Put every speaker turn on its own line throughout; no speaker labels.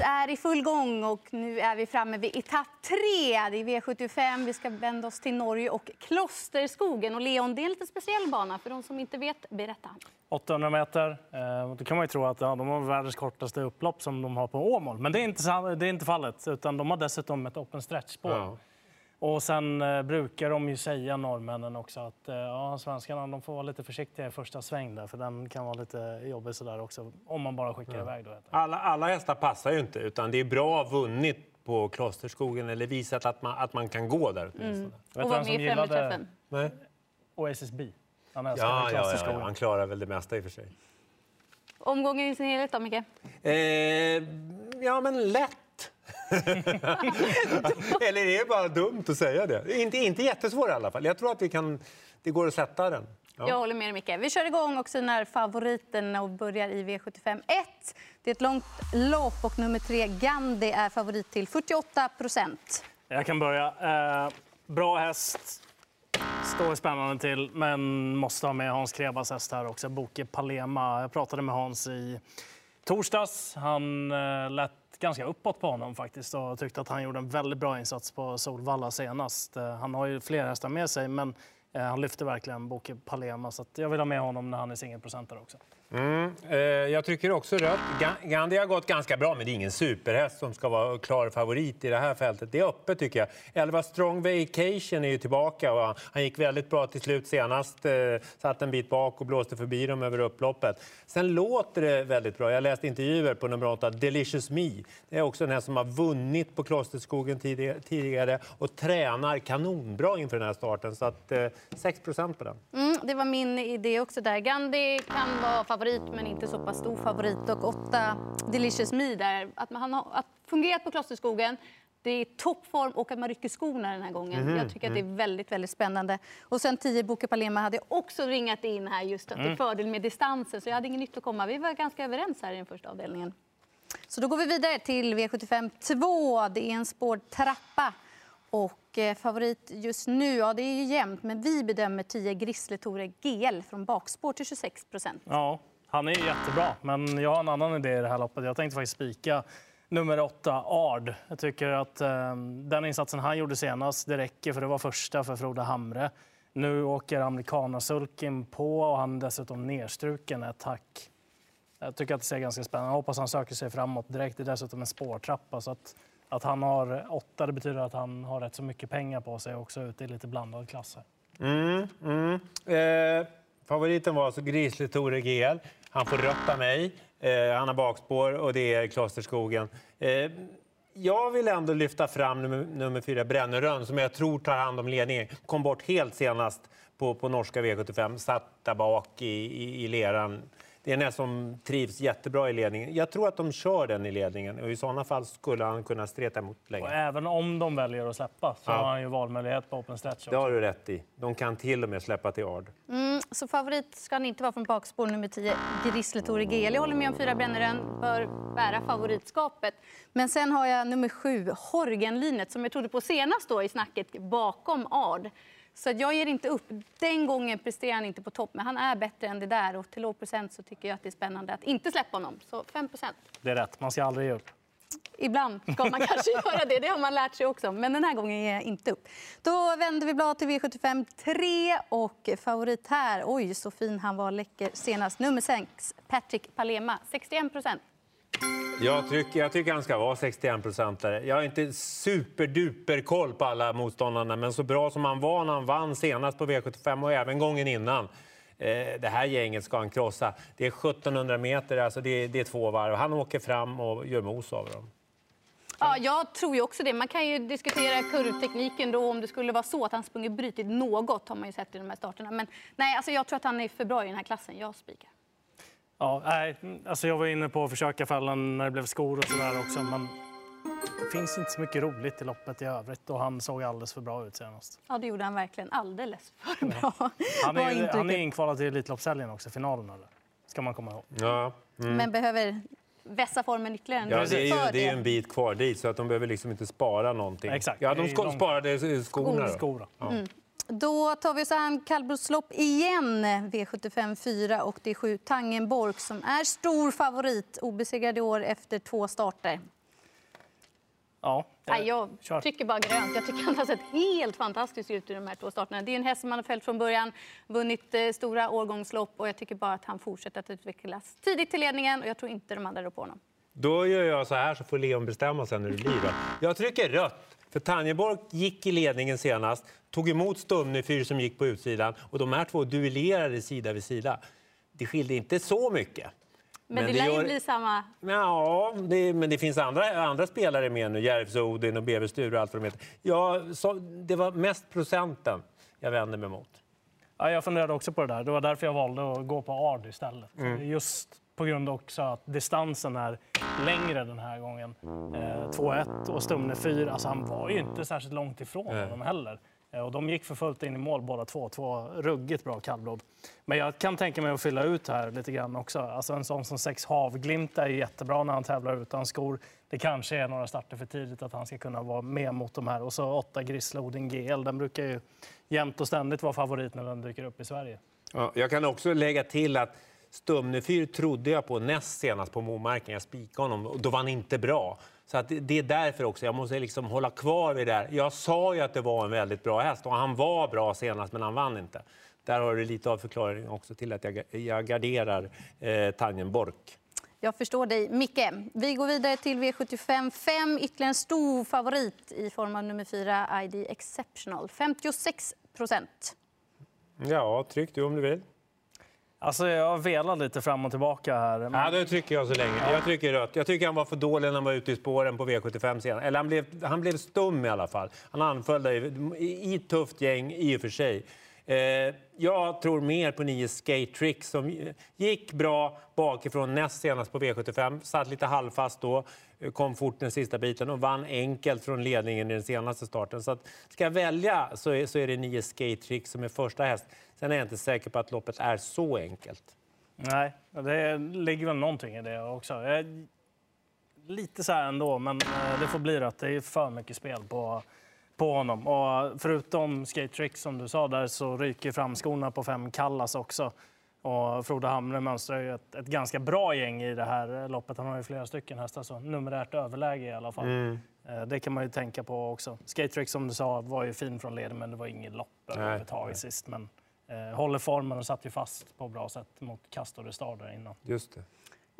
race är i full gång och nu är vi framme vid etapp tre. Det är V75. Vi ska vända oss till Norge och Klosterskogen. Och Leon, det är en lite speciell bana för de som inte vet. Berätta.
800 meter. Eh, då kan man ju tro att ja, de har världens kortaste upplopp som de har på Åmål. Men det är inte, det är inte fallet, utan de har dessutom ett open stretch-spår. Ja. Och sen eh, brukar de ju säga, norrmännen också, att eh, ja, svenskarna de får vara lite försiktiga i första sväng där, för den kan vara lite jobbig sådär också, om man bara skickar ja. iväg. Då,
alla, alla hästar passar ju inte, utan det är bra vunnit på Klosterskogen eller visat att man, att man kan gå där
Mm. Och var med i främjeträffen.
Oasis B.
Han ja, ja, ja, ja, han klarar väl det mesta i och för sig.
Omgången i sin helhet då, Micke?
Eh, ja, men lätt. Eller är det bara dumt att säga det? Inte, inte jättesvår i alla fall. Jag tror att vi kan, det går att sätta den.
Ja. Jag håller med dig, Micke. Vi kör igång och synar favoriterna och börjar i V75 1. Det är ett långt lopp och nummer tre, Gandhi, är favorit till 48 procent.
Jag kan börja. Eh, bra häst. Står spännande till, men måste ha med Hans Krebas häst här också. Boke Palema. Jag pratade med Hans i torsdags. Han eh, lät ganska uppåt på honom faktiskt och tyckte att han gjorde en väldigt bra insats på Solvalla senast. Eh, han har ju fler hästar med sig, men eh, han lyfter verkligen Boke Palema så jag vill ha med honom när han är singelprocentare också.
Mm, eh, jag tycker också rött. Gandhi har gått ganska bra, men det är ingen superhäst som ska vara klar favorit i det här fältet. Det är öppet tycker jag. 11 Strong Vacation är ju tillbaka Va? han gick väldigt bra till slut senast. Eh, satt en bit bak och blåste förbi dem över upploppet. Sen låter det väldigt bra. Jag läste intervjuer på nummer 8, Delicious Me. Det är också den här som har vunnit på Klosterskogen tidigare och tränar kanonbra inför den här starten. Så att, eh, 6% på den.
Mm, det var min idé också där. Gandhi kan vara favorit, men inte så pass stor favorit. Och åtta Delicious Me där. Att han har att fungerat på Klosterskogen. Det är toppform och att man rycker skorna den här gången. Mm. Jag tycker att det är mhm. väldigt, väldigt spännande. Och sen 10 Boke Palema hade också ringat in här just att det är mm. fördel med distansen. Så jag hade inget nytt att komma. Vi var ganska överens här i den första avdelningen. Så då går vi vidare till V75 2. Det är en spårtrappa. Och eh, favorit just nu, ja det är ju jämnt, men vi bedömer 10 Grissletore GL från bakspår till 26 procent.
Ja, han är jättebra, men jag har en annan idé i det här loppet. Jag tänkte faktiskt spika nummer åtta, Ard. Jag tycker att eh, den insatsen han gjorde senast, det räcker för det var första för Frode Hamre. Nu åker amerikanasulken på och han är dessutom nedstruken ett hack. Jag tycker att det ser ganska spännande Jag hoppas han söker sig framåt direkt. Det är dessutom en spårtrappa. Så att att han har åtta det betyder att han har rätt så mycket pengar på sig också ute i lite blandad klass.
Mm, mm. Eh, favoriten var alltså Grisli Tore GL. Han får rött av mig. Eh, han har bakspår och det är Klosterskogen. Eh, jag vill ändå lyfta fram nummer, nummer fyra, Brännerön, som jag tror tar hand om ledningen. Kom bort helt senast på, på norska V75, satt där bak i, i, i leran. Det är en som trivs jättebra i ledningen. Jag tror att de kör den i ledningen och i sådana fall skulle han kunna streta emot länge.
Och även om de väljer att släppa så ja. har han ju valmöjlighet på open stretch. Också.
Det har du rätt i. De kan till och med släppa till Ard.
Mm, så favorit ska han inte vara från bakspår nummer 10, Grisletore GL. Jag håller med om fyra Bränneren bör bära favoritskapet. Men sen har jag nummer 7, Horgenlinet, som jag trodde på senast då i snacket bakom Ard. Så jag ger inte upp. Den gången presterar han inte på topp, men han är bättre än det där. Och till låg procent så tycker jag att det är spännande att inte släppa honom. Så 5%
Det är rätt. Man ska aldrig ge upp.
Ibland ska man kanske göra det. Det har man lärt sig också. Men den här gången ger jag inte upp. Då vänder vi blad till V75 3 och favorit här. Oj, så fin han var läcker senast. Nummer 6, Patrick Palema, 61 procent.
Jag tycker, jag tycker han ska vara 61 procentare. Jag har inte superduper koll på alla motståndarna, men så bra som han var när han vann senast på V75 och även gången innan. Eh, det här gänget ska han krossa. Det är 1700 meter, alltså det, är, det är två varv. Han åker fram och gör mos av dem.
Ja, jag tror ju också det. Man kan ju diskutera kurvtekniken då om det skulle vara så att han sprungit brytit något har man ju sett i de här starterna. Men nej, alltså jag tror att han är för bra i den här klassen. Jag spikar.
Ja, nej, alltså jag var inne på att försöka fällan när det blev skor och sådär också. Men det finns inte så mycket roligt i loppet i övrigt och han såg alldeles för bra ut senast.
Ja, det gjorde han verkligen. Alldeles för bra. Ja.
Han är, han är inkvalad till Elitloppshelgen också, finalen. Eller? ska man komma ihåg.
Ja.
Mm. Men behöver vässa formen ytterligare.
Ja, det är ju det är en bit kvar dit, så att de behöver liksom inte spara någonting.
Exakt.
Ja, de sparade skorna.
Skor.
Ja. Mm. Då tar vi oss an kallblodslopp igen, V75 4. Och det är sju Tangenborg som är stor favorit, obesegrad i år efter två starter.
Ja,
Nej, jag
kör.
tycker bara grönt. Jag tycker han har sett helt fantastisk ut i de här två starterna. Det är en häst som han har följt från början, vunnit eh, stora årgångslopp och jag tycker bara att han fortsätter att utvecklas tidigt till ledningen och jag tror inte de andra rår på honom.
Då gör jag så här så får Leon bestämma sen hur det blir. Då. Jag trycker rött. För Tanjeborg gick i ledningen senast, tog emot Stumnefyr som gick på utsidan och de här två duellerade sida vid sida. Det skilde inte så mycket.
Men, det
det
lär
gör-
ju bli samma.
Ja, det, men det finns andra, andra spelare med nu. Järvs Odin och BB Sture och allt vad de heter. Ja, så, det var mest procenten jag vände mig mot.
Ja, jag funderade också på det där. Det var därför jag valde att gå på Ard istället. Just på grund också att distansen är längre den här gången. Eh, 2-1 och Stumne 4. Alltså han var ju inte särskilt långt ifrån honom heller. Eh, och de gick för fullt in i mål båda två. Två ruggigt bra kallblod. Men jag kan tänka mig att fylla ut här lite grann också. Alltså en sån som sex Havglimt är jättebra när han tävlar utan skor. Det kanske är några starter för tidigt att han ska kunna vara med mot de här. Och så åtta Grislodin GL. Den brukar ju jämt och ständigt vara favorit när den dyker upp i Sverige.
Ja, jag kan också lägga till att Stumnefyr trodde jag på näst senast på Momarken. Jag spikade honom och då var han inte bra. Så att det- är därför också. Jag måste liksom hålla kvar vid det där. Jag sa ju att det var en väldigt bra häst och han var bra senast men han vann inte. Där har du lite av förklaringen också till att jag, jag garderar eh, Tangenborg.
Jag förstår dig, Micke. Vi går vidare till V75 5. Ytterligare en stor favorit i form av nummer 4, ID Exceptional. 56 procent.
Ja, tryck du om du vill.
Alltså jag velar lite fram och tillbaka här. Men
Ja, då trycker jag så länge. Jag trycker rött. Jag tycker han var för dålig när han var ute i spåren på V75 senare. Eller han blev, han blev stum i alla fall. Han anföll i, i ett tufft gäng i och för sig. Eh, jag tror mer på nio Skate Trick som gick bra bakifrån näst senast på V75. Satt lite halvfast då, eh, kom fort den sista biten och vann enkelt från ledningen i den senaste starten. Så att, ska jag välja så är, så är det nio Skate Trick som är första häst. Sen är jag inte säker på att loppet är så enkelt.
Nej, det ligger väl någonting i det också. Lite så här ändå, men eh, det får bli rätt. Det är för mycket spel på, på honom. Och förutom skate trick som du sa där så ryker framskorna på fem Kallas också. Och Frode Hamre mönstrar ju ett, ett ganska bra gäng i det här loppet. Han har ju flera stycken hästar, så numerärt överläge i alla fall. Eh, Det kan man ju tänka på också. Skate trick som du sa var ju fin från leden, men det var inget lopp överhuvudtaget sist. Men eh, håller formen och satt ju fast på bra sätt mot Castor Star där innan.
Just det.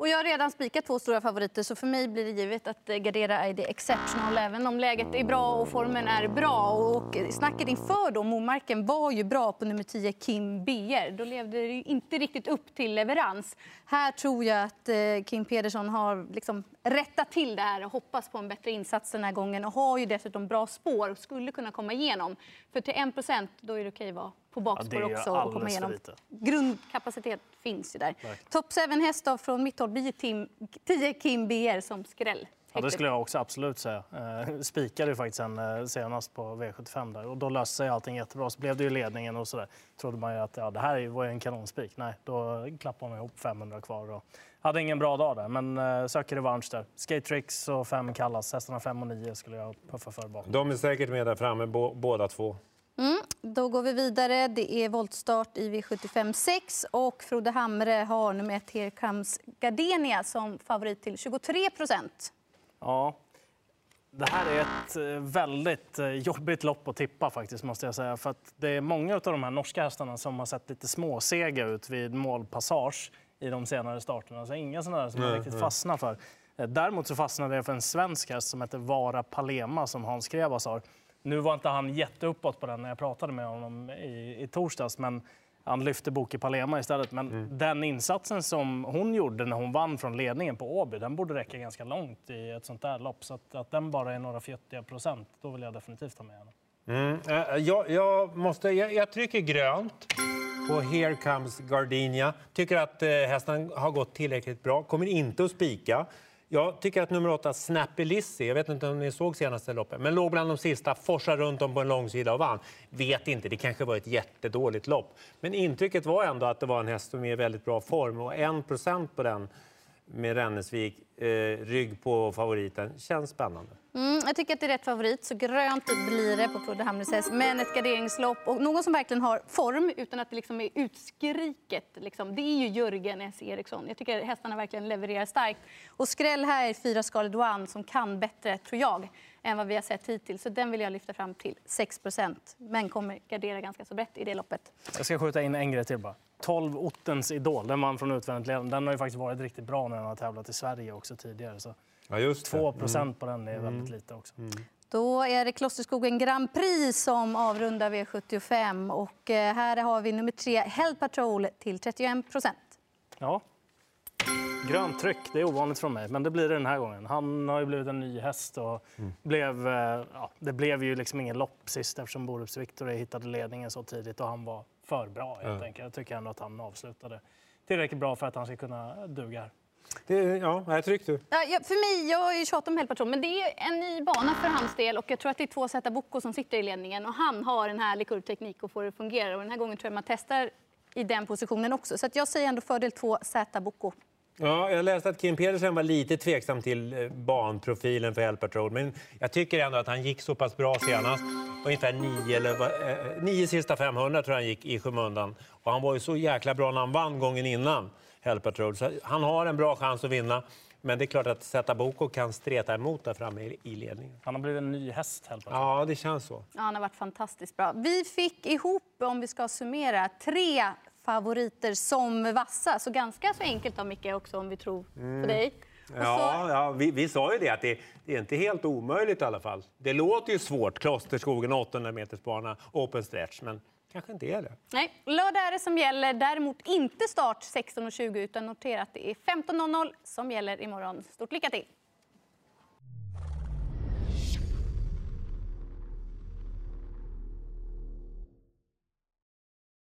Och jag har redan spikat två stora favoriter så för mig blir det givet att eh, gardera gardera ID Exceptional även om läget är bra och formen är bra. Och eh, snacket inför då Momarken var ju bra på nummer 10 Kim Beer. Då levde det ju inte riktigt upp till leverans. Här tror jag att eh, Kim Pedersson har liksom rättat till det här och hoppas på en bättre insats den här gången och har ju dessutom bra spår och skulle kunna komma igenom. För till 1 då är det okej att vara på
Ja,
bakspår
ju
också och komma igenom. Grundkapacitet finns ju där. Top 7 häst då från mitt håll blir ju Tim, 10 Kim BR som skräll.
Ja, det skulle jag också absolut säga. Eh, spikade ju faktiskt en eh, senast på V75 där och då löste sig allting jättebra. Så blev det ju ledningen och så där. Trodde man ju att ja, det här var ju en kanonspik. Nej, då klappade man ihop 500 kvar och hade ingen bra dag där. Men eh, söker revansch där. Skate tricks och fem kallas. Hästarna 5 och 9 skulle jag puffa för bakom.
De är säkert med där framme, bå- båda två.
Då går vi vidare. Det är voltstart i V75 6 och Frode Hamre har nummer ett Here Comes Gardenia som favorit till 23 procent.
Ja. Det här är ett eh, väldigt eh, jobbigt lopp att tippa faktiskt måste jag säga. För att det är många av de här norska hästarna som har sett lite småsega ut vid målpassage i de senare starterna. Så inga sådana som jag riktigt fastnar för. Eh, Däremot så fastnade jag för en svensk häst som heter Vara Palema som Hans Krevas har. Nu var inte han jätteuppåt på den när jag pratade med honom i, i torsdags, men han lyfte Boke Palema istället. Men den insatsen som hon gjorde när hon vann från ledningen på Åby, den borde räcka ganska långt i ett sånt där lopp. Så att, att den bara är några fjuttiga procent, då vill jag definitivt ha med henne.
Mm. eh, Jag, jag, måste, jag, jag trycker grönt på Here comes Gardenia. Tycker att eh, hästen har gått tillräckligt bra. Kommer inte att spika. Jag tycker att nummer åtta, Snappy Lizzy, jag vet inte om ni såg senaste loppet, men låg bland de sista, forsade runt om på en långsida och vann. Vet inte, det kanske var ett jättedåligt lopp. Men intrycket var ändå att det var en häst som är i väldigt bra form och 1% på den med Rennesvik, eh, rygg på favoriten. Känns spännande.
Mm, jag tycker att det är rätt favorit, så grönt blir det på Frode Hamres. Men ett garderingslopp och någon som verkligen har form utan att det liksom är utskriket. Liksom. Det är ju Jörgen S. Eriksson. Jag tycker hästarna verkligen levererar starkt. Och skräll här är fyra Scarlet One som kan bättre, tror jag, än vad vi har sett hittills. Så den vill jag lyfta fram till 6% men kommer gardera ganska så brett i det loppet.
Jag ska skjuta in en grej till bara. 12 Ottens Idol, den man från utvändigt den har ju faktiskt varit riktigt bra när den har tävlat i Sverige också tidigare. Så
Ja, just
2 procent på den är väldigt lite också.
Då är det Klosterskogen Grand Prix som avrundar V75. Och eh, här har vi nummer tre, Hell Patrol, till 31%
Ja. Grönt tryck, det är ovanligt från mig, men det blir det den här gången. Han har ju blivit en ny häst och blev, eh, ja, det blev ju liksom ingen lopp sist eftersom Borups Victor hittade ledningen så tidigt och han var för bra helt enkelt. Jag tycker ändå att han avslutade tillräckligt bra för att han ska kunna duga här.
Det, ja, jag tryckte.
Ja, ja, för mig, jag har ju tjatat om Patrol, men det är en ny bana för hans del. Och jag tror att det är två Zäta Bocco som sitter i ledningen. Och han har en härlig kurvteknik och får det att fungera. Och den här gången tror jag man testar i den positionen också. Så att jag säger ändå fördel två Zäta Bocco.
Ja, jag läste att Kim Pedersen var lite tveksam till eh, banprofilen för Hell Patrol, men jag tycker ändå att han gick så pass bra senast. Ungefär nio, eller, vad- eh, nio sista 500 tror jag han gick i skymundan. Och han var ju så jäkla bra när han vann gången innan Hell Patrol. Så han har en bra chans att vinna. Men det är klart att Zäta Boko kan streta emot där framme i i ledningen.
Han har blivit en ny häst helt.
Ja, det känns så.
Ja, han har varit fantastiskt bra. Vi fick ihop, om vi ska summera, tre favoriter som vassa. Så ganska så enkelt då, Micke, också om vi tror på dig. Och
Ja,
så,
ja vi, vi sa ju det att det, det är inte helt omöjligt i alla fall. Det låter ju svårt, Klosterskogen 800 meters bana, open stretch, men kanske inte är det.
nej, lördag är det som gäller. Däremot inte start 16.20 utan notera att det är 15.00 som gäller imorgon. Stort lycka till!